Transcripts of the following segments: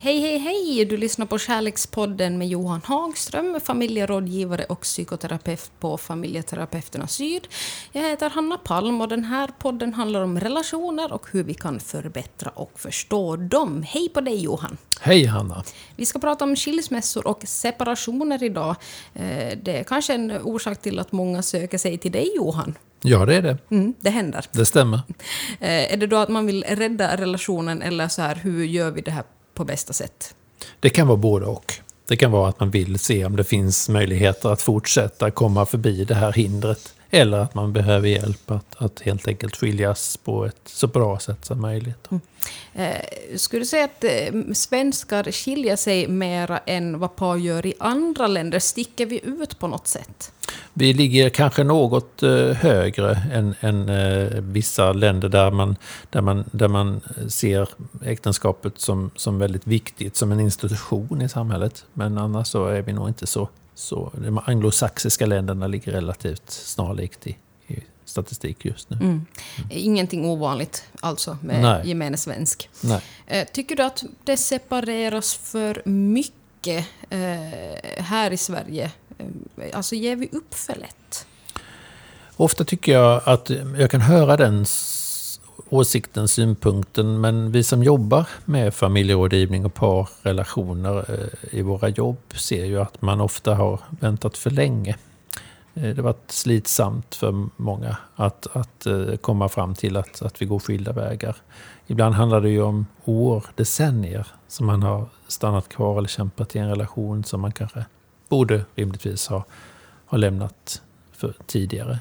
Hej, hej, hej! Du lyssnar på Kärlekspodden med Johan Hagström, familjerådgivare och psykoterapeut på Familjeterapeuterna Syd. Jag heter Hanna Palm och den här podden handlar om relationer och hur vi kan förbättra och förstå dem. Hej på dig Johan! Hej Hanna! Vi ska prata om skilsmässor och separationer idag. Eh, det är kanske en orsak till att många söker sig till dig Johan. Ja, det är det. Mm, det händer. Det stämmer. Eh, är det då att man vill rädda relationen eller så här, hur gör vi det här på bästa sätt? Det kan vara både och. Det kan vara att man vill se om det finns möjligheter att fortsätta komma förbi det här hindret. Eller att man behöver hjälp att, att helt enkelt skiljas på ett så bra sätt som möjligt. Mm. Eh, skulle du säga att eh, svenskar skiljer sig mer än vad par gör i andra länder? Sticker vi ut på något sätt? Vi ligger kanske något eh, högre än, än eh, vissa länder där man, där, man, där man ser äktenskapet som, som väldigt viktigt, som en institution i samhället. Men annars så är vi nog inte så... så de anglosaxiska länderna ligger relativt snarlikt i, i statistik just nu. Mm. Mm. Ingenting ovanligt alltså med Nej. gemene svensk. Nej. Eh, tycker du att det separeras för mycket eh, här i Sverige? Eh, alltså ger vi upp för lätt? Ofta tycker jag att jag kan höra den åsikten, synpunkten, men vi som jobbar med familjerådgivning och parrelationer eh, i våra jobb ser ju att man ofta har väntat för länge. Eh, det har varit slitsamt för många att, att eh, komma fram till att, att vi går skilda vägar. Ibland handlar det ju om år, decennier som man har stannat kvar eller kämpat i en relation som man kanske borde rimligtvis ha, ha lämnat för tidigare.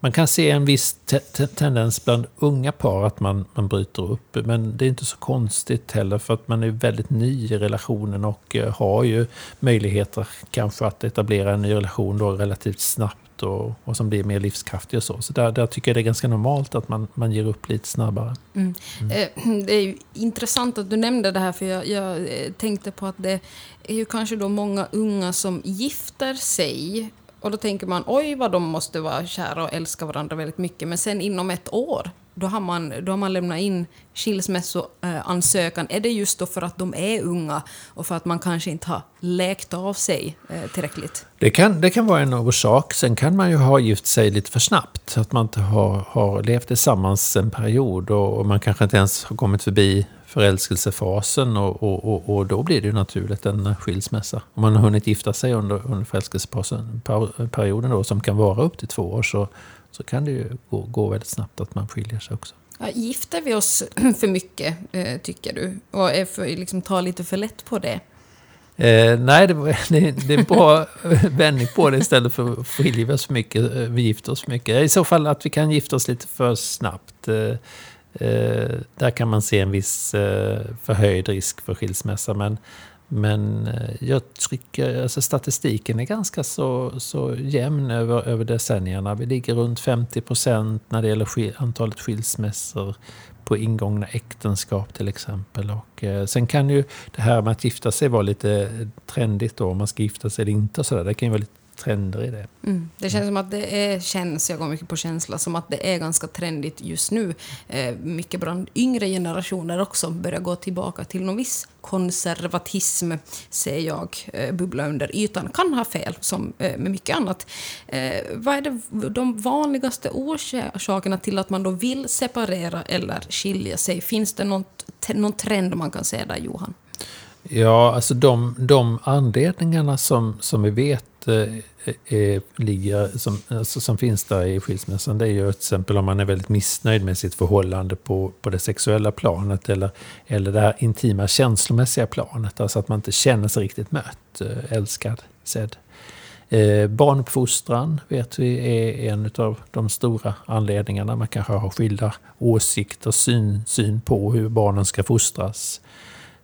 Man kan se en viss te tendens bland unga par att man, man bryter upp. Men det är inte så konstigt heller för att man är väldigt ny i relationen och uh, har ju möjligheter kanske att etablera en ny relation då relativt snabbt och, och som blir mer livskraftig och så. Så där, där tycker jag det är ganska normalt att man, man ger upp lite snabbare. Mm. Mm. Eh, det är intressant att du nämnde det här för jag, jag eh, tänkte på att det är ju kanske då många unga som gifter sig och då tänker man oj vad de måste vara kära och älska varandra väldigt mycket. Men sen inom ett år, då har man, då har man lämnat in skilsmässoansökan. Är det just då för att de är unga och för att man kanske inte har läkt av sig eh, tillräckligt? Det kan, det kan vara en orsak. Sen kan man ju ha gift sig lite för snabbt. Att man inte har, har levt tillsammans en period och, och man kanske inte ens har kommit förbi förälskelsefasen och, och, och, och, då blir det ju naturligt en skilsmässa. Om man har hunnit gifta sig under, under förälskelseperioden då, som kan vara upp till två år så, så kan det ju gå, gå väldigt snabbt att man skiljer sig också. Ja, gifter vi oss för mycket, eh, tycker du? Och är för, liksom, tar lite för lätt på det? Eh, nej, det, det, det är en bra vändning på det istället för att skilja oss för mycket, eh, vi gifter oss för mycket. I så fall att vi kan gifta oss lite för snabbt. Eh, Eh, Eh, där kan man se en viss eh, förhöjd risk för skilsmässa. Men, men eh, jag tycker alltså statistiken är ganska så, så jämn över, över decennierna. Vi ligger runt 50 procent när det gäller antalet skilsmässor på ingångna äktenskap till exempel. Och, eh, sen kan ju det här med att gifta sig vara lite trendigt då, om man ska gifta sig eller inte. Och så där. Det kan ju vara lite trender i det. Mm. Det känns som att det är, känns, jag går mycket på känsla, som att det är ganska trendigt just nu. Eh, mycket bland yngre generationer också börjar gå tillbaka till någon viss konservatism, ser jag, eh, bubbla under ytan. Kan ha fel, som eh, med mycket annat. Eh, vad är det, de vanligaste orsakerna till att man då vill separera eller skilja sig? Finns det något, någon trend man kan se där, Johan? Ja, alltså de, de anledningarna som, som vi vet är, ligger, som, alltså som finns där i skilsmässan, det är ju till exempel om man är väldigt missnöjd med sitt förhållande på, på det sexuella planet eller, eller det här intima känslomässiga planet. Alltså att man inte känner sig riktigt mött, älskad, sedd. Eh, barnuppfostran vet vi är en av de stora anledningarna. Man kanske har skilda åsikter syn, syn på hur barnen ska fostras.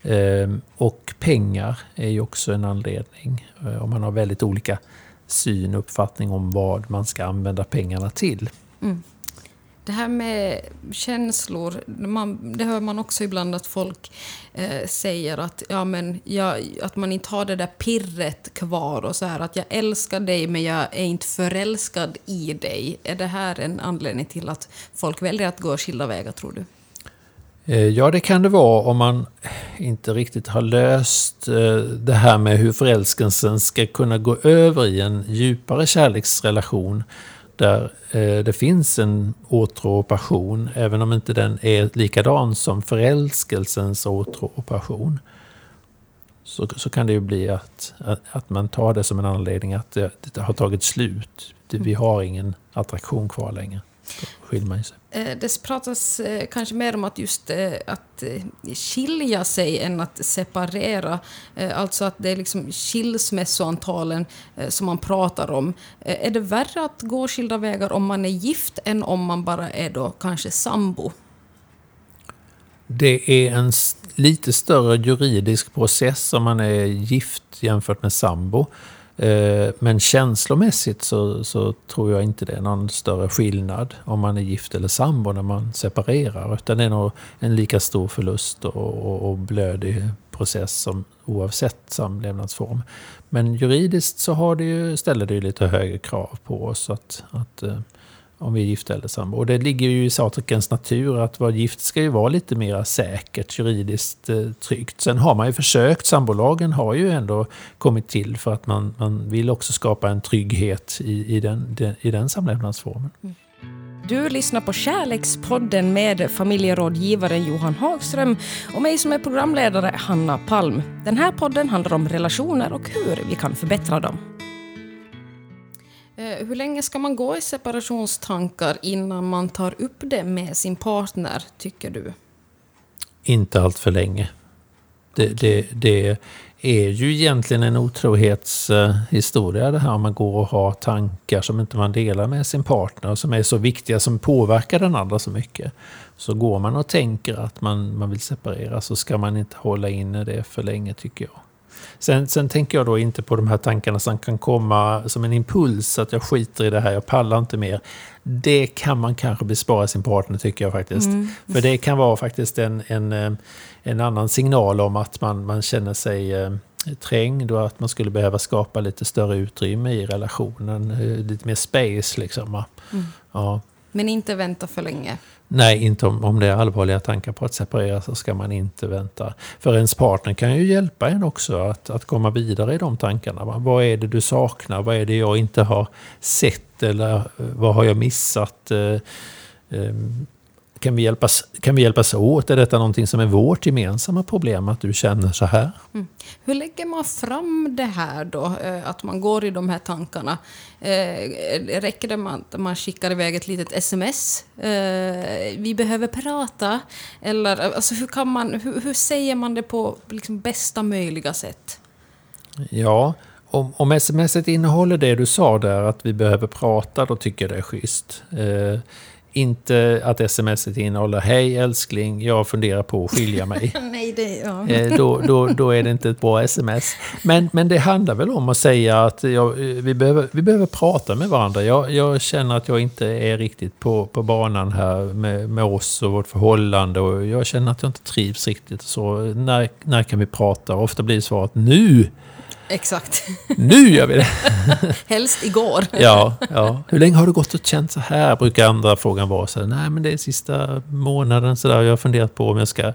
Ehm, och pengar är ju också en anledning. Eh, om man har väldigt olika syn och uppfattning om vad man ska använda pengarna till. Mm. Det här med känslor, man, det hör man också ibland att folk eh, säger att, ja, men jag, att man inte har det där pirret kvar och så här att jag älskar dig men jag är inte förälskad i dig. Är det här en anledning till att folk väljer att gå skilda vägar tror du? Eh, ja, det kan det vara om man inte riktigt har löst eh, det här med hur förälskelsen ska kunna gå över i en djupare kärleksrelation där eh, det finns en åtrå och passion, även om inte den är likadan som förälskelsens åtrå och passion. Så, så kan det ju bli att, att, att, man tar det som en anledning att det, det har tagit slut. Vi har ingen attraktion kvar längre skiljer man sig. Eh, det pratas eh, kanske mer om att just eh, att skilja sig än att separera. Alltså att det är liksom skilsmässoantalen som man pratar om. Är det värre att gå skilda vägar om man är gift än om man bara är då kanske sambo? Det är en lite större juridisk process om man är gift jämfört med sambo. Eh, men känslomässigt så, så, tror jag inte det är någon större skillnad om man är gift eller sambo när man separerar. Utan det är nog en lika stor förlust och, och, och blödig process som oavsett samlevnadsform. Men juridiskt så har det ju, ställer det ju lite högre krav på oss att, att eh, om vi är gifta eller sambo. Och det ligger ju i sakens natur att vara gift ska ju vara lite mer säkert, juridiskt eh, tryggt. Sen har man ju försökt, sambolagen har ju ändå kommit till för att man, man vill också skapa en trygghet i, i, den, den, i den samlevnadsformen. Mm. Du lyssnar på Kärlekspodden med familjerådgivaren Johan Hagström och mig som är programledare, Hanna Palm. Den här podden handlar om relationer och hur vi kan förbättra dem. Eh, hur länge ska man gå i separationstankar innan man tar upp det med sin partner, tycker du? Inte allt för länge. Det, det, det är ju egentligen en otrohetshistoria det här om man går och har tankar som inte man delar med sin partner, som är så viktiga, som påverkar den andra så mycket. Så går man och tänker att man, man vill separera så ska man inte hålla inne det för länge tycker jag. Sen, sen tänker jag då inte på de här tankarna som kan komma som en impuls, att jag skiter i det här, jag pallar inte mer. Det kan man kanske bespara sin partner tycker jag faktiskt. Mm. För det kan vara faktiskt en, en, eh, en annan signal om att man, man känner sig eh, trängd och att man skulle behöva skapa lite större utrymme i relationen. Eh, lite mer space liksom. Mm. Ja. Men inte vänta för länge. Nej, inte om, om det är allvarliga tankar på att separera så ska man inte vänta. För ens partner kan ju hjälpa en också att, att komma vidare i de tankarna. Vad är det du saknar? Vad är det jag inte har sett? Eller eh, vad har jag missat? Eh, ehm, kan vi, hjälpas, kan vi hjälpas åt? Är detta någonting som är vårt gemensamma problem, att du känner så här? Mm. Hur lägger man fram det här då, eh, att man går i de här tankarna? Eh, räcker det med att man skickar iväg ett litet sms? Eh, vi behöver prata. Eller alltså, hur, kan man, hur, hur säger man det på liksom, bästa möjliga sätt? Ja, om, om sms innehåller det du sa där, att vi behöver prata, då tycker jag det är schysst. Eh, inte att smset innehåller Hej älskling, jag funderar på att skilja mig. Nej, det, ja. Eh, då, då, då är det inte ett bra sms. Men, men det handlar väl om att säga att jag, vi, behöver, vi behöver prata med varandra. Jag, jag känner att jag inte är riktigt på, på banan här med, med oss och vårt förhållande. Och jag känner att jag inte trivs riktigt. Så när, när kan vi prata? Ofta blir svaret nu. Exakt. Nu gör vi det! Helst igår. ja, ja. Hur länge har du gått och känt så här? Brukar andra frågan vara. Så Nej, men det är sista månaden. Så där. Jag har funderat på om jag ska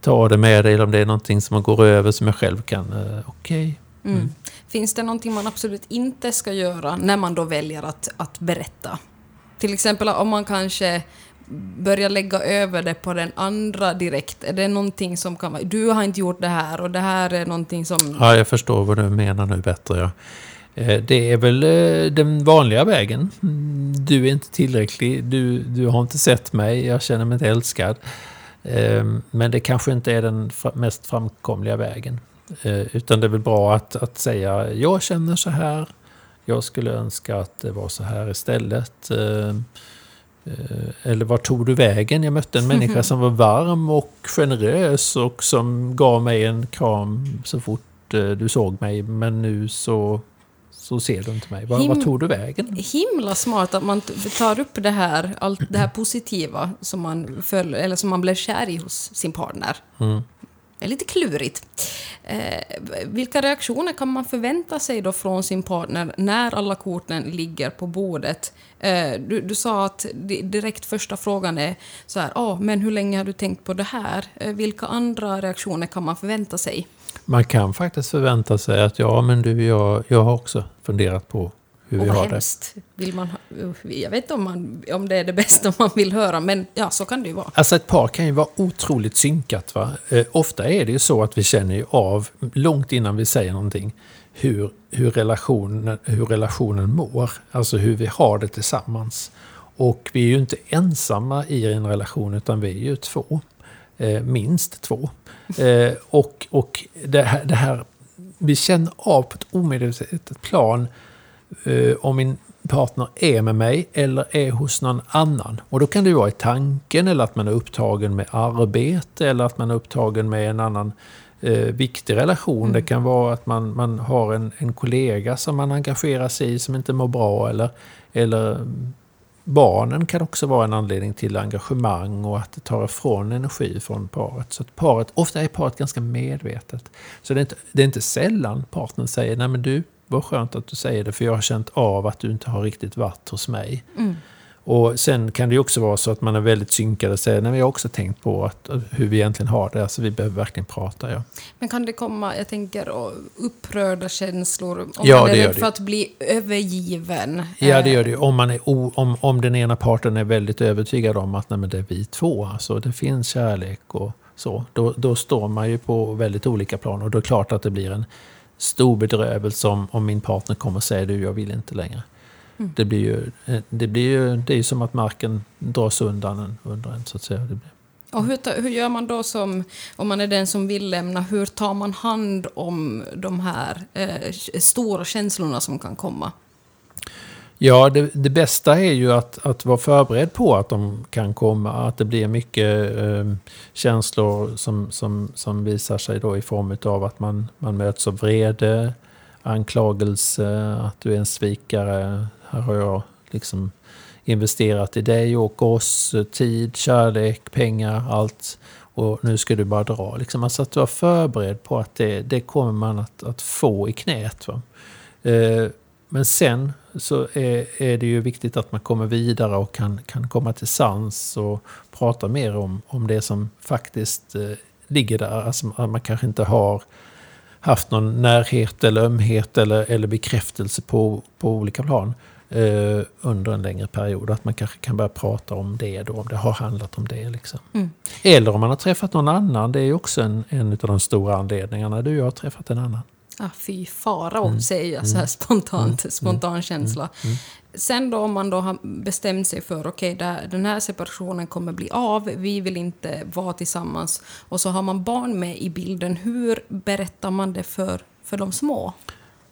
ta det med dig eller om det är någonting som man går över som jag själv kan. Uh, Okej. Okay. Mm. Mm. Finns det någonting man absolut inte ska göra när man då väljer att, att berätta? Till exempel om man kanske börja lägga över det på den andra direkt? Är det någonting som kan vara... Du har inte gjort det här och det här är någonting som... Ja, jag förstår vad du menar nu bättre. Ja. Eh, det är väl eh, den vanliga vägen. Du är inte tillräcklig, du, du har inte sett mig, jag känner mig inte älskad. Ehm, men det kanske inte är den mest framkomliga vägen. Eh, utan det är väl bra att, att säga, jag känner så här, jag skulle önska att det var så här istället. Ehm, Eh, eller var tog du vägen? Jag mötte en människa som var varm och generös och som gav mig en kram så fort eh, du såg mig. Men nu så, så ser du inte mig. Var, var tog du vägen? Himla smart att man tar upp det här, allt det här positiva som man, föl, eller som man blev kär i hos sin partner. Mm. Det är lite klurigt. Eh, vilka reaktioner kan man förvänta sig då från sin partner när alla korten ligger på bordet? Eh, du, du, sa att direkt första frågan är så här, ah, men hur länge har du tänkt på det här? Eh, vilka andra reaktioner kan man förvänta sig? Man kan faktiskt förvänta sig att ja, men du, jag, jag har också funderat på hur vi har hemskt. det. Vill man, jag vet inte om, man, om det är det bästa man vill höra, men ja, så kan det ju vara. Alltså ett par kan ju vara otroligt synkat. Va? Eh, ofta är det ju så att vi känner av, långt innan vi säger någonting, hur, hur, relationen, hur relationen mår. Alltså hur vi har det tillsammans. Och vi är ju inte ensamma i en relation, utan vi är ju två. Eh, minst två. Eh, och och det, här, det här, vi känner av på ett omedvetet plan eh, om min partner är med mig eller är hos någon annan. Och då kan det vara i tanken eller att man är upptagen med arbete eller att man är upptagen med en annan eh, viktig relation. Mm. Det kan vara att man, man har en, en kollega som man engagerar sig i som inte mår bra eller, eller barnen kan också vara en anledning till engagemang och att det tar ifrån energi från paret. Så att paret, ofta är paret ganska medvetet. Så det är inte, det är inte sällan partnern säger, nej men du, vad skönt att du säger det för jag har känt av att du inte har riktigt varit hos mig. Mm. Och sen kan det också vara så att man är väldigt synkad och säger, nej jag har också tänkt på att, hur vi egentligen har det, alltså vi behöver verkligen prata. Ja. Men kan det komma, jag tänker, upprörda känslor om ja, man är rädd för att bli övergiven? Ja, det gör det om, man är o, om, om den ena parten är väldigt övertygad om att nej, men det är vi två, alltså det finns kärlek och så, då, då står man ju på väldigt olika plan och då är det klart att det blir en stor bedrövelse om, om min partner kommer och säger du, jag vill inte längre. Mm. Det blir ju, eh, det blir ju, det är som att marken dras undan en, under en så att säga. Det blir. Och hur, hur gör man då som, om man är den som vill lämna, hur tar man hand om de här eh, stora känslorna som kan komma? Ja, det, det, bästa är ju att, att vara förberedd på att de kan komma. Att det blir mycket eh, känslor som, som, som visar sig då i form av att man, man möts av vrede, anklagelse, att du är en svikare. Här har jag liksom investerat i dig och oss, tid, kärlek, pengar, allt. Och nu ska du bara dra. Liksom, alltså att du är förberedd på att det, det kommer man att, att få i knät. Eh, men sen så är, är, det ju viktigt att man kommer vidare och kan, kan komma till sans och prata mer om, om det som faktiskt eh, ligger där. Alltså man kanske inte har haft någon närhet eller ömhet eller, eller bekräftelse på, på olika plan eh, under en längre period. Att man kanske kan börja prata om det då, om det har handlat om det. Liksom. Mm. Eller om man har träffat någon annan, det är också en, en av de stora anledningarna. Du, jag har träffat en annan. Ah, fy farao, mm. säger jag så här mm. spontant, mm. spontan mm. känsla. Mm. Sen då om man då har bestämt sig för okej, okay, den här separationen kommer bli av, vi vill inte vara tillsammans, och så har man barn med i bilden, hur berättar man det för, för de små?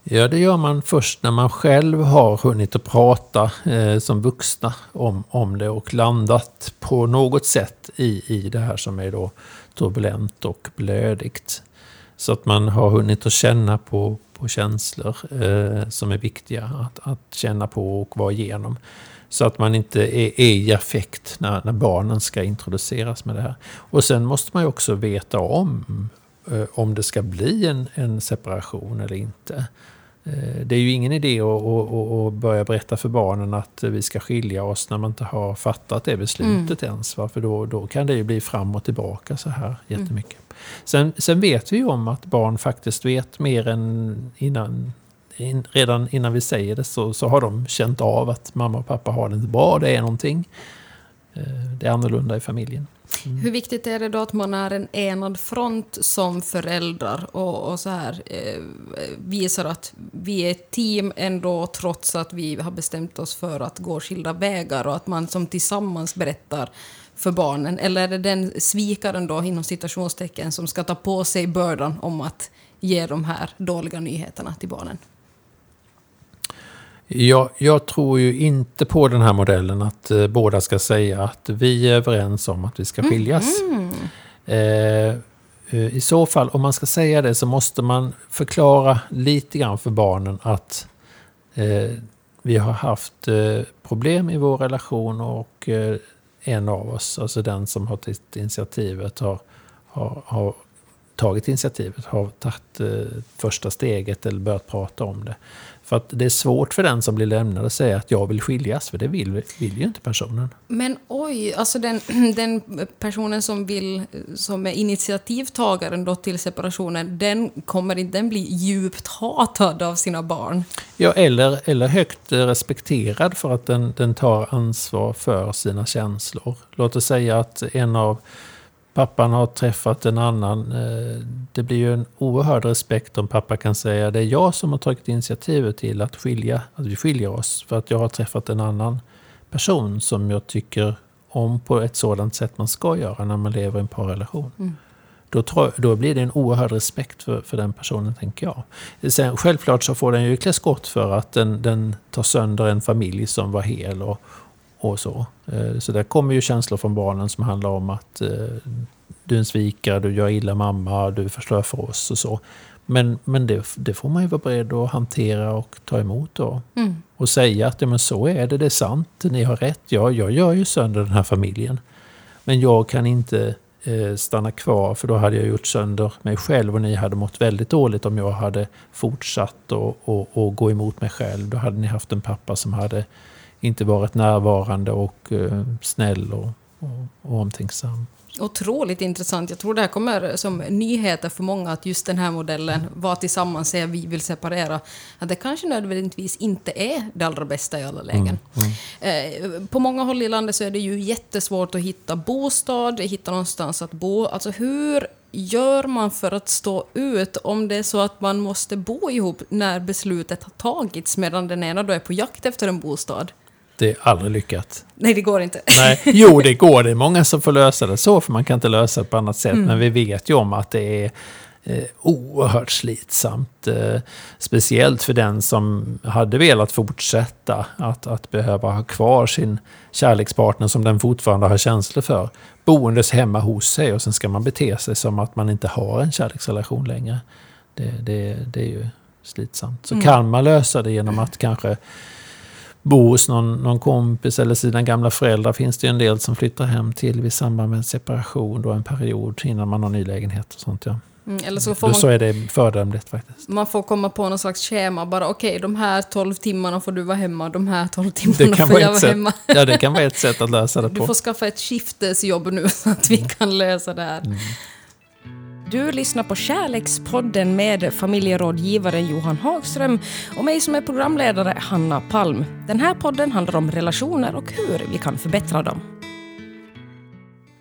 Ja, det gör man först när man själv har hunnit att prata eh, som vuxna om, om det och landat på något sätt i, i det här som är då turbulent och blödigt. Så att man har hunnit att känna på, på känslor eh, som är viktiga att, att känna på och vara igenom. Så att man inte är, är i affekt när, när barnen ska introduceras med det här. Och sen måste man ju också veta om eh, om det ska bli en, en separation eller inte. Eh, det är ju ingen idé att, att, att, börja berätta för barnen att vi ska skilja oss när man inte har fattat det beslutet mm. ens. För då, då kan det ju bli fram och tillbaka så här jättemycket. Mm. Sen, sen vet vi ju om att barn faktiskt vet mer än innan. In, redan innan vi säger det så, så har de känt av att mamma och pappa har det inte bra. Det är någonting. Eh, det är annorlunda i familjen. Mm. Hur viktigt är det då att man är en enad front som föräldrar och, och så här, eh, visar att vi är ett team ändå trots att vi har bestämt oss för att gå skilda vägar och att man som tillsammans berättar för barnen? Eller är det den svikaren då, inom citationstecken, som ska ta på sig bördan om att ge de här dåliga nyheterna till barnen? Jag, jag tror ju inte på den här modellen att eh, båda ska säga att vi är överens om att vi ska skiljas. Mm. Eh, eh, I så fall, om man ska säga det, så måste man förklara lite grann för barnen att eh, vi har haft eh, problem i vår relation och en av oss, alltså den som har tagit initiativet, har, har, har tagit initiativet, har tagit eh, första steget eller börjat prata om det. För att det är svårt för den som blir lämnad att säga att jag vill skiljas, för det vill, vill ju inte personen. Men oj, alltså den, den personen som, vill, som är initiativtagaren då till separationen, den kommer inte den bli djupt hatad av sina barn? Ja, eller, eller högt respekterad för att den, den tar ansvar för sina känslor. Låt oss säga att en av pappan har träffat en annan. Eh, det blir ju en oerhörd respekt om pappa kan säga det är jag som har tagit initiativet till att skilja, att vi skiljer oss. För att jag har träffat en annan person som jag tycker om på ett sådant sätt man ska göra när man lever i en parrelation. Mm. Då, då blir det en oerhörd respekt för, för den personen, tänker jag. Sen, självklart så får den ju klä skott för att den, den tar sönder en familj som var hel och, och så. Eh, så där kommer ju känslor från barnen som handlar om att eh, du är en svikare, du gör illa mamma, du förstör för oss och så. Men, men det, det får man ju vara beredd att hantera och ta emot då. Mm. Och säga att ja, men så är det, det är sant, ni har rätt, ja, jag gör ju sönder den här familjen. Men jag kan inte eh, stanna kvar för då hade jag gjort sönder mig själv och ni hade mått väldigt dåligt om jag hade fortsatt och, och, och gå emot mig själv. Då hade ni haft en pappa som hade inte varit närvarande och eh, snäll och, och, och omtänksam. Otroligt intressant. Jag tror det här kommer som nyheter för många att just den här modellen, var tillsammans säger vi vill separera, att det kanske nödvändigtvis inte är det allra bästa i alla lägen. Mm, mm. Eh, på många håll i landet så är det ju jättesvårt att hitta bostad, hitta någonstans att bo. Alltså hur gör man för att stå ut om det är så att man måste bo ihop när beslutet har tagits medan den ena då är på jakt efter en bostad? Det är aldrig lyckat. Nej, det går inte. Nej. Jo, det går. Det är många som får lösa det så, för man kan inte lösa det på annat sätt. Mm. Men vi vet ju om att det är eh, oerhört slitsamt. Eh, speciellt för den som hade velat fortsätta att, att behöva ha kvar sin kärlekspartner som den fortfarande har känslor för. Boendes hemma hos sig och sen ska man bete sig som att man inte har en kärleksrelation längre. Det, det, det är ju slitsamt. Så mm. kan man lösa det genom att kanske bo hos någon, någon kompis eller sina gamla föräldrar finns det en del som flyttar hem till vid samband med en separation då en period innan man har ny lägenhet och sånt. Ja. Mm, eller så, får man, så är det föredömligt faktiskt. Man får komma på någon slags schema bara. Okej, okay, de här 12 timmarna får du vara hemma, de här 12 timmarna får jag vara sätt, hemma. Ja, det kan vara ett sätt att lösa det på. Du får skaffa ett skiftesjobb nu så att vi kan lösa det här. Mm. Du lyssnar på Kärlekspodden med familjerådgivaren Johan Hagström och mig som är programledare, Hanna Palm. Den här podden handlar om relationer och hur vi kan förbättra dem.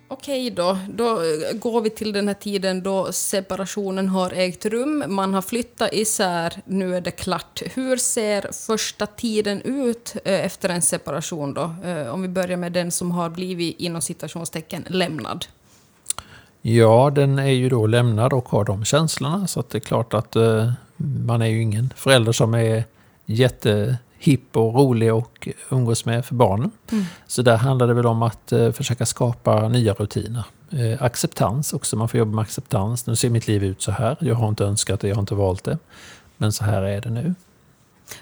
Okej då, då eh, går vi till den här tiden då separationen har ägt rum. Man har flyttat isär, nu är det klart. Hur ser första tiden ut eh, efter en separation då? Eh, om vi börjar med den som har blivit inom citationstecken lämnad. Ja, den är ju då lämnad och har de känslorna. Så det är klart att eh, man är ju ingen förälder som är jättehipp och rolig och umgås med för barnen. Mm. Så där handlar det väl om att eh, försöka skapa nya rutiner. Eh, acceptans också, man får jobba med acceptans. Nu ser mitt liv ut så här. Jag har inte önskat det, jag har inte valt det. Men så här är det nu.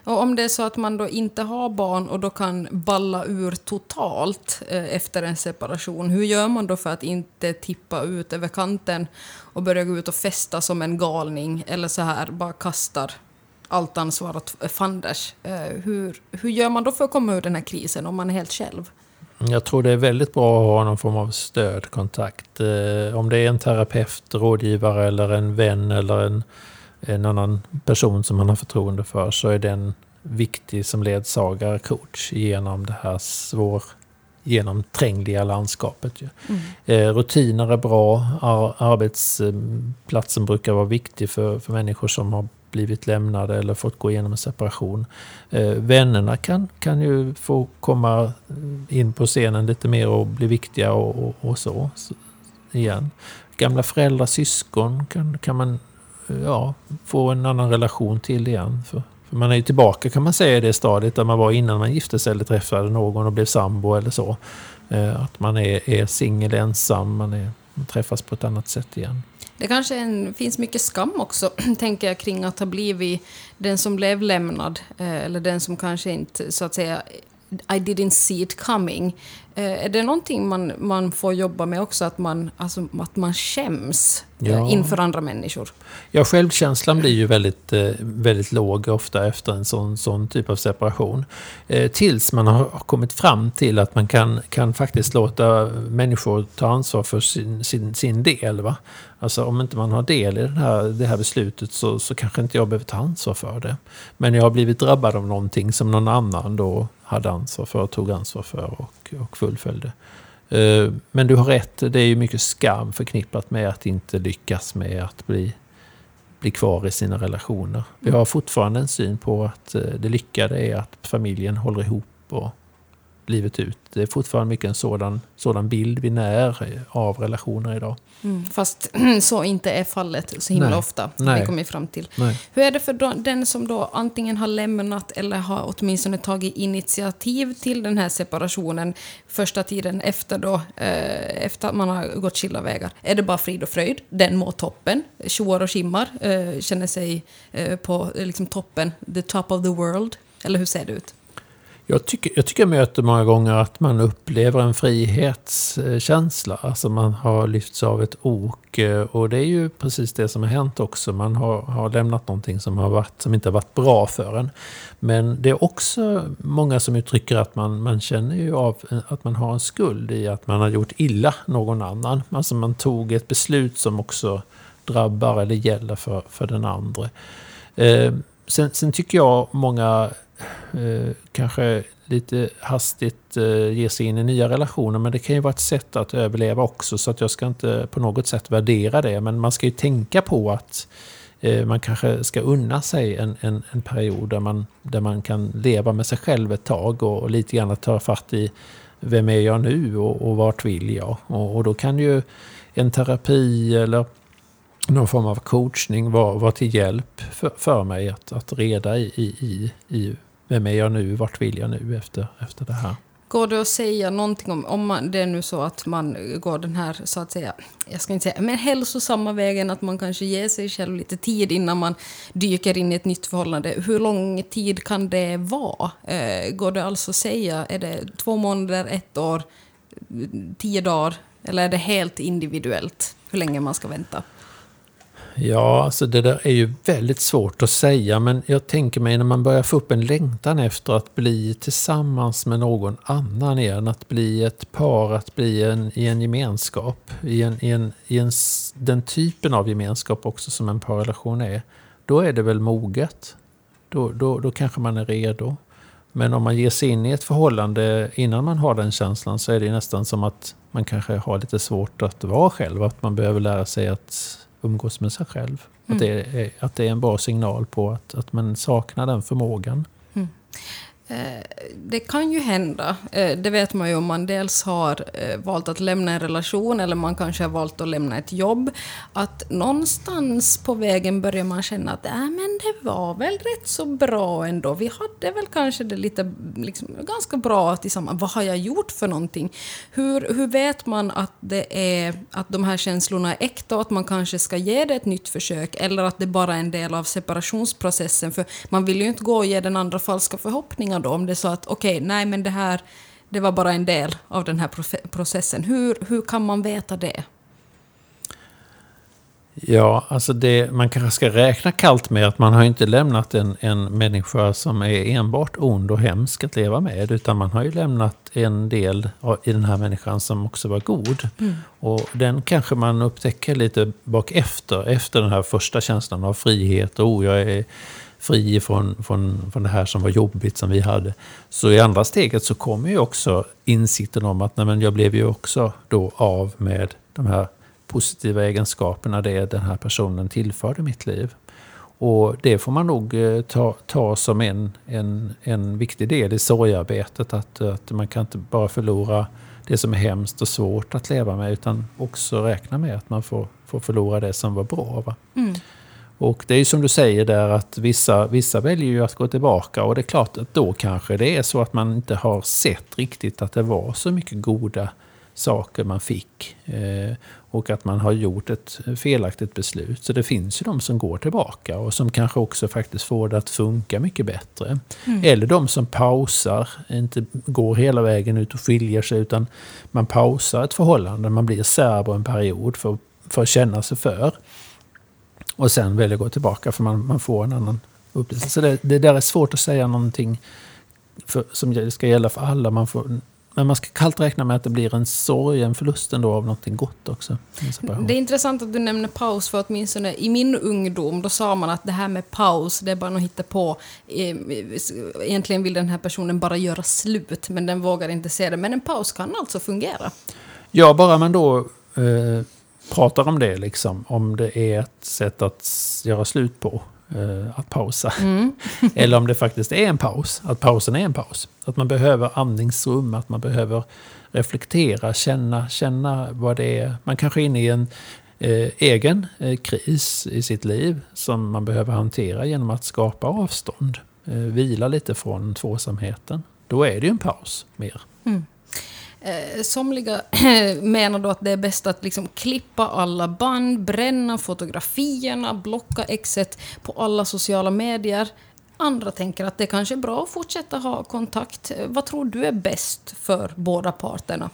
Och om det är så att man då inte har barn och då kan balla ur totalt eh, efter en separation, hur gör man då för att inte tippa ut över kanten och börja gå ut och festa som en galning eller så här bara kastar allt ansvar åt fanders? Eh, hur, hur gör man då för att komma ur den här krisen om man är helt själv? Jag tror det är väldigt bra att ha någon form av stödkontakt. Eh, om det är en terapeut, rådgivare eller en vän eller en en annan person som man har förtroende för så är den viktig som ledsagare, coach genom det här svår genomträngliga landskapet. Mm. Eh, rutiner är bra, Ar arbetsplatsen brukar vara viktig för, för människor som har blivit lämnade eller fått gå igenom en separation. Eh, vännerna kan, kan ju få komma in på scenen lite mer och bli viktiga och, och, och så, så. igen. Gamla föräldrar, syskon kan, kan man ja, få en annan relation till igen. För, för, man är ju tillbaka kan man säga i det stadiet där man var innan man gifte sig eller träffade någon och blev sambo eller så. Eh, att man är, är singel, ensam, man, är, man träffas på ett annat sätt igen. Det kanske en, finns mycket skam också, tänker jag, kring att ha blivit den som blev lämnad, eh, eller den som kanske inte, så att säga, i didn't see it coming. Eh, är det någonting man, man får jobba med också, att man, alltså, att man skäms eh, ja. inför andra människor? Ja, självkänslan blir ju väldigt, eh, väldigt låg ofta efter en sån, sån typ av separation. Tills man har kommit fram till att man kan, kan faktiskt låta människor ta ansvar för sin, sin, sin del. Va? Alltså om inte man har del i det här, det här beslutet så, så kanske inte jag behöver ta ansvar för det. Men jag har blivit drabbad av någonting som någon annan då hade ansvar för, tog ansvar för och, och fullföljde. Eh, men du har rätt, det är ju mycket skam förknippat med att inte lyckas med att bli, bli kvar i sina relationer. Vi har fortfarande en syn på att eh, det lyckade är att familjen håller ihop och livet ut. Det är fortfarande mycket en sådan, sådan bild vi när av relationer idag. Mm, fast så inte är fallet så himla Nej. ofta, har vi kommit fram till. Nej. Hur är det för den som då antingen har lämnat eller har åtminstone tagit initiativ till den här separationen första tiden efter, då, eh, efter att man har gått skilda vägar? Är det bara frid och fröjd? Den mår toppen, tjoar och skimmar, eh, känner sig eh, på liksom, toppen, the top of the world? Eller hur ser det ut? Jag tycker, jag tycker jag möter många gånger att man upplever en frihetskänsla. Alltså man har lyfts av ett ok. Eh, och det är ju precis det som har hänt också. Man har, har lämnat någonting som, har varit, som inte har varit bra för en. Men det är också många som uttrycker att man, man känner ju av att man har en skuld i att man har gjort illa någon annan. Alltså man tog ett beslut som också drabbar eller gäller för, för den andra. Eh, sen, sen tycker jag många eh, kanske lite hastigt eh, ge sig in i nya relationer. Men det kan ju vara ett sätt att överleva också. Så att jag ska inte på något sätt värdera det. Men man ska ju tänka på att eh, man kanske ska unna sig en, en, en, period där man, där man kan leva med sig själv ett tag. Och, och lite grann ta fatt i vem är jag nu och, och vart vill jag? Och, och då kan ju en terapi eller någon form av coachning vara var till hjälp för, för mig att, att reda i, i, i vem är jag nu, vart vill jag nu efter, efter det här? Går det att säga någonting om, om man, det är nu så att man går den här, så att säga, jag ska inte säga, men hälsosamma vägen, att man kanske ger sig själv lite tid innan man dyker in i ett nytt förhållande. Hur lång tid kan det vara? Eh, går det alltså att säga, är det två månader, ett år, tio dagar? Eller är det helt individuellt hur länge man ska vänta? Ja, alltså det där är ju väldigt svårt att säga. Men jag tänker mig när man börjar få upp en längtan efter att bli tillsammans med någon annan igen. Att bli ett par, att bli en, i en gemenskap. I, en, i, en, i en, den typen av gemenskap också som en parrelation är. Då är det väl moget. Då, då, då kanske man är redo. Men om man ger sig in i ett förhållande innan man har den känslan så är det nästan som att man kanske har lite svårt att vara själv. Att man behöver lära sig att umgås med sig själv. Mm. Att, det är, att det är en bra signal på att, att man saknar den förmågan. Mm. Eh, det kan ju hända, eh, det vet man ju om man dels har eh, valt att lämna en relation eller man kanske har valt att lämna ett jobb, att någonstans på vägen börjar man känna att äh, men det var väl rätt så bra ändå. Vi hade väl kanske det lite liksom, ganska bra tillsammans. Vad har jag gjort för någonting? Hur, hur vet man att, det är, att de här känslorna är äkta och att man kanske ska ge det ett nytt försök eller att det bara är en del av separationsprocessen? För man vill ju inte gå och ge den andra falska förhoppningar då om det så att okej, okay, nej men det här det var bara en del av den här processen. Hur, hur kan man veta det? Ja, alltså det, man kanske ska räkna kallt med att man har inte lämnat en, en människa som är enbart ond och hemsk att leva med. Utan man har ju lämnat en del i den här människan som också var god. Mm. Och den kanske man upptäcker lite bak efter, efter den här första känslan av frihet. Och oh, jag är fri från, från, från det här som var jobbigt som vi hade. Så i andra steget så kommer ju också insikten om att nej, men jag blev ju också då av med de här positiva egenskaperna det den här personen tillförde mitt liv. Och det får man nog eh, ta, ta som en, en, en viktig del i sorgarbetet. Att, att man kan inte bara förlora det som är hemskt och svårt att leva med utan också räkna med att man får, får förlora det som var bra. Mm. Och det är ju som du säger där att vissa, vissa väljer ju att gå tillbaka och det är klart att då kanske det är så att man inte har sett riktigt att det var så mycket goda saker man fick. Eh, och att man har gjort ett felaktigt beslut. Så det finns ju de som går tillbaka och som kanske också faktiskt får det att funka mycket bättre. Mm. Eller de som pausar, inte går hela vägen ut och skiljer sig utan man pausar ett förhållande, man blir särbo en period för, för att känna sig för. Och sen väljer att gå tillbaka för man, man får en annan upplevelse. Så det, det där är svårt att säga någonting för, som ska gälla för alla. Man får, men man ska kallt räkna med att det blir en sorg, en förlust ändå av någonting gott också. Det är intressant att du nämner paus, för åtminstone i min ungdom då sa man att det här med paus, det är bara att hitta på. Eh, egentligen vill den här personen bara göra slut, men den vågar inte se det. Men en paus kan alltså fungera? Ja, bara man då eh, pratar om det, liksom, om det är ett sätt att göra slut på. Eh, att pausa. Mm. Eller om det faktiskt är en paus, att pausen är en paus. Att man behöver andningsrum, att man behöver reflektera, känna, känna vad det är. Man kanske är inne i en eh, egen eh, kris i sitt liv som man behöver hantera genom att skapa avstånd. Eh, vila lite från tvåsamheten. Då är det ju en paus mer. Mm. Eh, somliga menar då att det är bäst att liksom klippa alla band, bränna fotografierna, blocka exet på alla sociala medier. Andra tänker att det kanske är bra att fortsätta ha kontakt. Eh, vad tror du är bäst för båda parterna?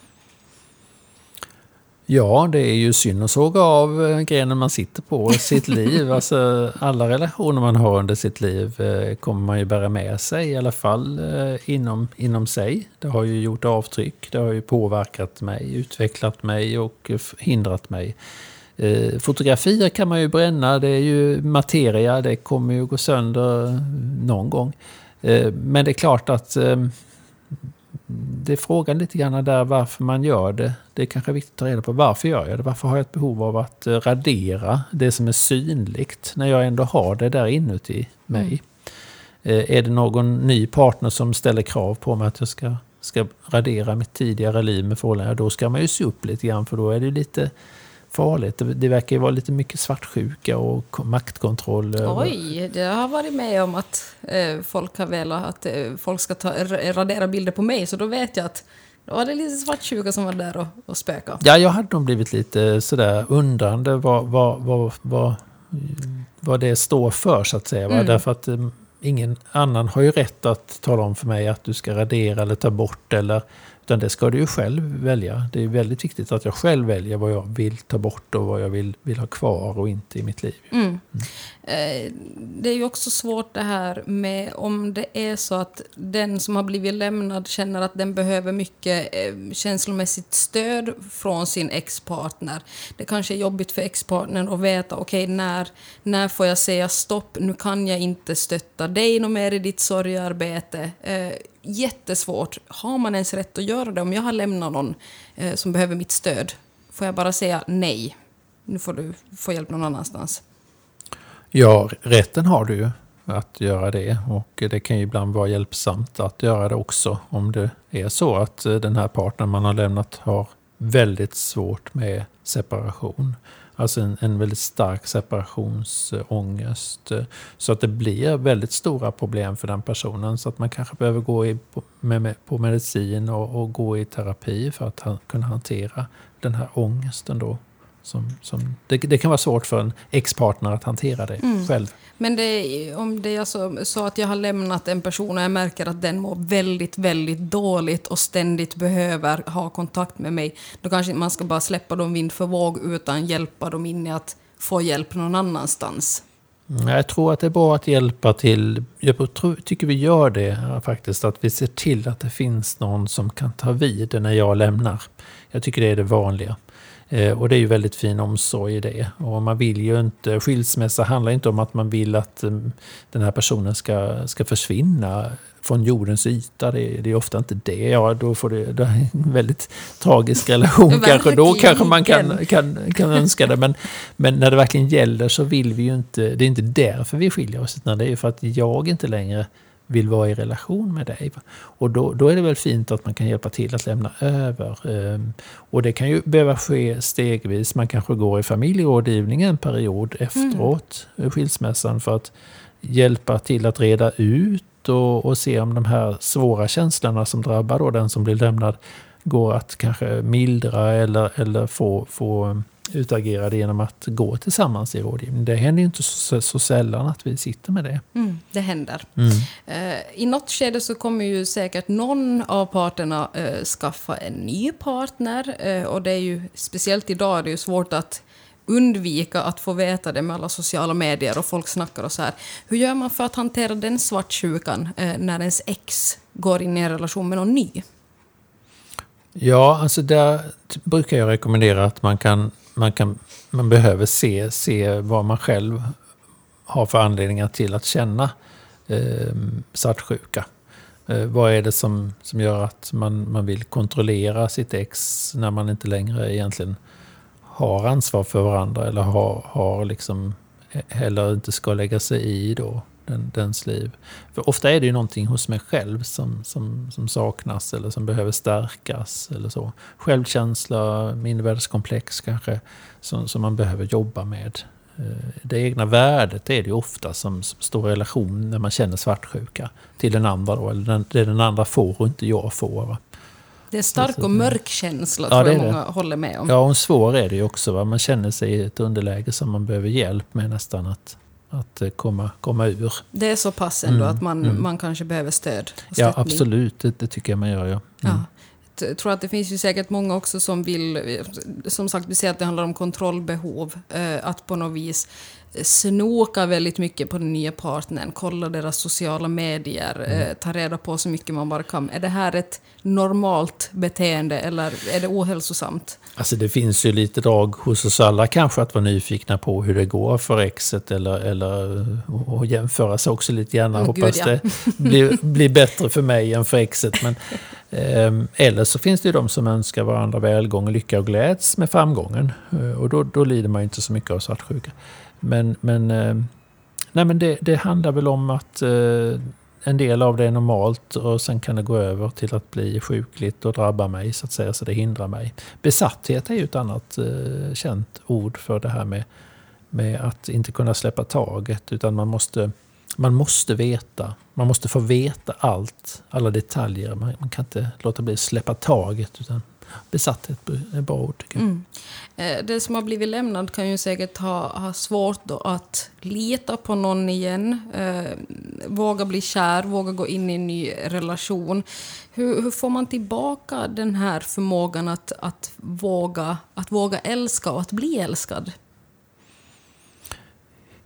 Ja, det är ju synd att såga av eh, grenen man sitter på i sitt liv. Alltså, alla relationer man har under sitt liv eh, kommer man ju bära med sig, i alla fall eh, inom, inom sig. Det har ju gjort avtryck, det har ju påverkat mig, utvecklat mig och hindrat mig. Fotografier kan man ju bränna, det är ju materia, det kommer ju gå sönder någon gång. Men det är klart att det är frågan lite grann där varför man gör det. Det är kanske viktigt att ta reda på varför gör jag det? Varför har jag ett behov av att eh, radera det som är synligt när jag ändå har det där inuti mig? Mm. Eh, är det någon ny partner som ställer krav på mig att jag ska, ska radera mitt tidigare liv med förhållanden? Då ska man ju se upp lite grann för då är det lite farligt. Det verkar ju vara lite mycket svartsjuka och maktkontroll. Oj, det har varit med om att eh, folk har velat att eh, folk ska ta, radera bilder på mig, så då vet jag att då var det lite svartsjuka som var där och, och spöka. Ja, jag hade nog blivit lite sådär undrande vad, vad, vad, vad, vad det står för, så att säga. Mm. Därför att um, ingen annan har ju rätt att tala om för mig att du ska radera eller ta bort eller utan det ska du ju själv välja. Det är väldigt viktigt att jag själv väljer vad jag vill ta bort och vad jag vill, vill ha kvar och inte i mitt liv. Mm. Mm. Eh, det är ju också svårt det här med om det är så att den som har blivit lämnad känner att den behöver mycket eh, känslomässigt stöd från sin ex-partner. Det kanske är jobbigt för ex-partnern att veta okej okay, när, när får jag säga stopp, nu kan jag inte stötta dig något mer i ditt sorgarbete. Jättesvårt. Har man ens rätt att göra det? Om jag har lämnat någon eh, som behöver mitt stöd, får jag bara säga nej? Nu får du få hjälp någon annanstans. Ja, rätten har du ju att göra det och det kan ju ibland vara hjälpsamt att göra det också om det är så att eh, den här partnern man har lämnat har väldigt svårt med separation. Alltså en, en väldigt stark separationsångest. Så att det blir väldigt stora problem för den personen. Så att man kanske behöver gå i, på, med, på medicin och, och, gå i terapi för att han, kunna hantera den här ångesten då. Som, som, det, det, kan vara svårt för en ex-partner att hantera det mm. själv. Men det, om det är så, så, att jag har lämnat en person och jag märker att den mår väldigt, väldigt dåligt och ständigt behöver ha kontakt med mig, då kanske man ska bara släppa dem vind för våg utan hjälpa dem in i att få hjälp någon annanstans. Mm, jag tror att det är bra att hjälpa till. Jag tror, tycker vi gör det faktiskt. Att vi ser till att det finns någon som kan ta vid när jag lämnar. Jag tycker det är det vanliga. Eh, och det är ju väldigt fin omsorg i det. Och man vill ju inte, skilsmässa handlar inte om att man vill att mm, den här personen ska, ska försvinna från jordens yta. Det är, det är ofta inte det. Ja, då får det, det en väldigt tragisk relation kanske. Då kanske man kan, kan, kan önska det. Men, men när det verkligen gäller så vill vi ju inte, det är inte därför vi skiljer oss. Utan det är för att jag inte längre vill vara i relation med dig. Och då, då är det väl fint att man kan hjälpa till att lämna över. Ehm, och det kan ju behöva ske stegvis. Man kanske går i familjerådgivning en period efteråt mm. skilsmässan för att hjälpa till att reda ut och, och, se om de här svåra känslorna som drabbar då den som blir lämnad går att kanske mildra eller, eller få, få utagera det genom att gå tillsammans i rådgivning. Det händer ju inte så, så sällan att vi sitter med det. Mm, det händer. Mm. Eh, I något skede så kommer ju säkert någon av parterna eh, skaffa en ny partner. Eh, och det är ju speciellt idag är det ju svårt att undvika att få veta det med alla sociala medier och folk snackar och så här. Hur gör man för att hantera den svartsjukan när ens ex går in i en relation med någon ny? Ja, alltså där brukar jag rekommendera att man kan, man kan, man behöver se, se vad man själv har för anledningar till att känna eh, svartsjuka. Eh, vad är det som, som gör att man, man vill kontrollera sitt ex när man inte längre egentligen har ansvar för varandra eller har, har liksom heller inte ska lägga sig i då den, dens liv. För ofta är det ju någonting hos mig själv som, som, som saknas eller som behöver stärkas. eller så. Självkänsla, mindervärdeskomplex kanske, som, som man behöver jobba med. Eh, det egna värdet är det ju ofta som, som står i relation när man känner svartsjuka till den andra. Då, eller den, det den andra får och inte jag får. Va? Det är stark och mörk känsla, Ja, tror jag många håller med om. Ja, och svår är det ju också. Va? Man känner sig i ett underläge som man behöver hjälp med nästan att, att eh, komma, komma ur. Det är så pass ändå Mm, att man, mm. man kanske behöver stöd Ja, absolut. Det, det tycker jag man gör, ja. Mm. Ja. Jag tror att det finns ju säkert många också som vill, som sagt vi ser att det handlar om kontrollbehov, eh, att på något vis snoka väldigt mycket på den nya partnern, kolla deras sociala medier, Mm. eh, ta reda på så mycket man bara kan. Är det här ett normalt beteende eller är det ohälsosamt? Alltså det finns ju lite drag hos oss alla kanske att vara nyfikna på hur det går för exet eller, eller och jämföra sig också lite gärna. Åh, Hoppas gud, ja. det blir, blir bättre för mig än för exet. Men, ehm, eller så finns det ju de som önskar varandra välgång, lycka och gläds med framgången. Eh, Och då, då lider man ju inte så mycket av svartsjuka. Men, men, ehm, nej men det, det handlar väl om att eh, en del av det är normalt och sen kan det gå över till att bli sjukligt och drabba mig så att säga, så det hindrar mig. Besatthet är ju ett annat eh, känt ord för det här med, med att inte kunna släppa taget utan man måste, man måste veta, man måste få veta allt, alla detaljer. Man, man kan inte låta bli att släppa taget utan besatthet är ett bra ord tycker jag. Mm. Eh, det som har blivit lämnad kan ju säkert ha, ha svårt då att lita på någon igen, eh, våga bli kär, våga gå in i en ny relation. Hur, hur får man tillbaka den här förmågan att, att, våga, att våga älska och att bli älskad?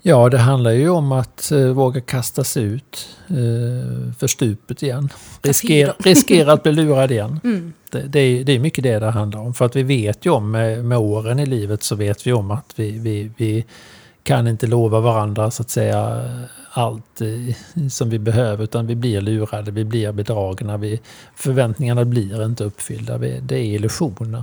Ja, det handlar ju om att eh, våga kasta sig ut eh, för stupet igen. Riskera, riskera att bli lurad igen. Mm. Det, det, är, det är mycket det det handlar om. För att vi vet ju om, med, med åren i livet så vet vi om att vi, vi, vi kan inte lova varandra så att säga allt eh, som vi behöver utan vi blir lurade, vi blir bedragna, vi, förväntningarna blir inte uppfyllda. Vi, det är illusioner.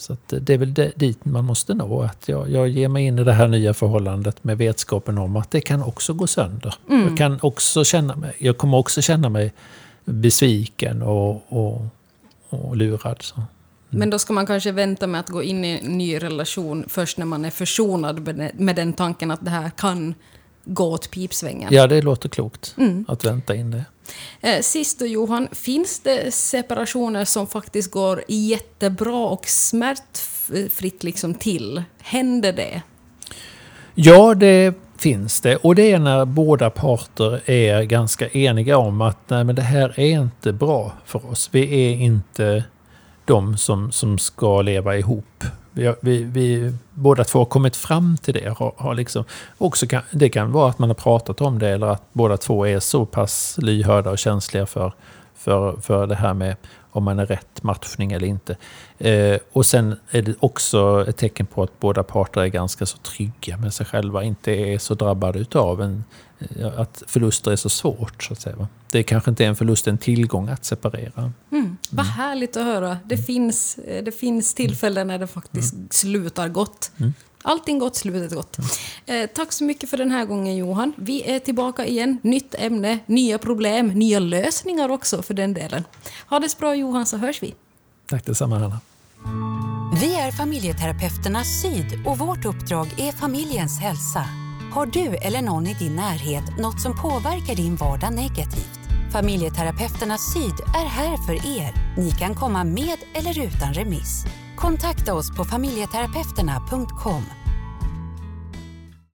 Så att det är väl dit man måste nå. Att jag, jag ger mig in i det här nya förhållandet med vetskapen om att det kan också gå sönder. Mm. Jag, kan också känna mig, jag kommer också känna mig besviken och, och, och lurad. Så. Men då ska man kanske vänta med att gå in i en ny relation först när man är försonad med den- med den tanken att det här kan gå åt pipsvängen. Ja, det låter klokt Mm. att vänta in det. Eh, sist då Johan, finns det separationer som faktiskt går jättebra och smärtfritt liksom till? Händer det? Ja, det finns det. Och det är när båda parter är ganska eniga om att nej, men det här är inte bra för oss. Vi är inte de som, som ska leva ihop. Vi, vi, vi båda två har kommit fram till det. Har, har liksom, också kan, det kan vara att man har pratat om det eller att båda två är så pass lyhörda och känsliga för, för, för det här med om man är rätt matchning eller inte. Eh, och sen är det också ett tecken på att båda parter är ganska så trygga med sig själva, inte är så drabbade utav en, att förluster är så svårt. Så att säga. va. Det kanske inte är en förlust, en tillgång att separera. Mm. Vad härligt att höra. Det finns, eh, det finns tillfällen när det faktiskt slutar gott. Mm. Allting gott, slutet gott. Eh, tack så mycket för den här gången Johan. Vi är tillbaka igen. Nytt ämne, nya problem, nya lösningar också för den delen. Ha det så bra Johan så hörs vi. Tack detsamma Hanna. Vi är familjeterapeuterna Syd och vårt uppdrag är familjens hälsa. Har du eller någon i din närhet något som påverkar din vardag negativt? Familjeterapeuterna Syd är här för er Ni kan komma med eller utan remiss. Kontakta oss på familjeterapeuterna.com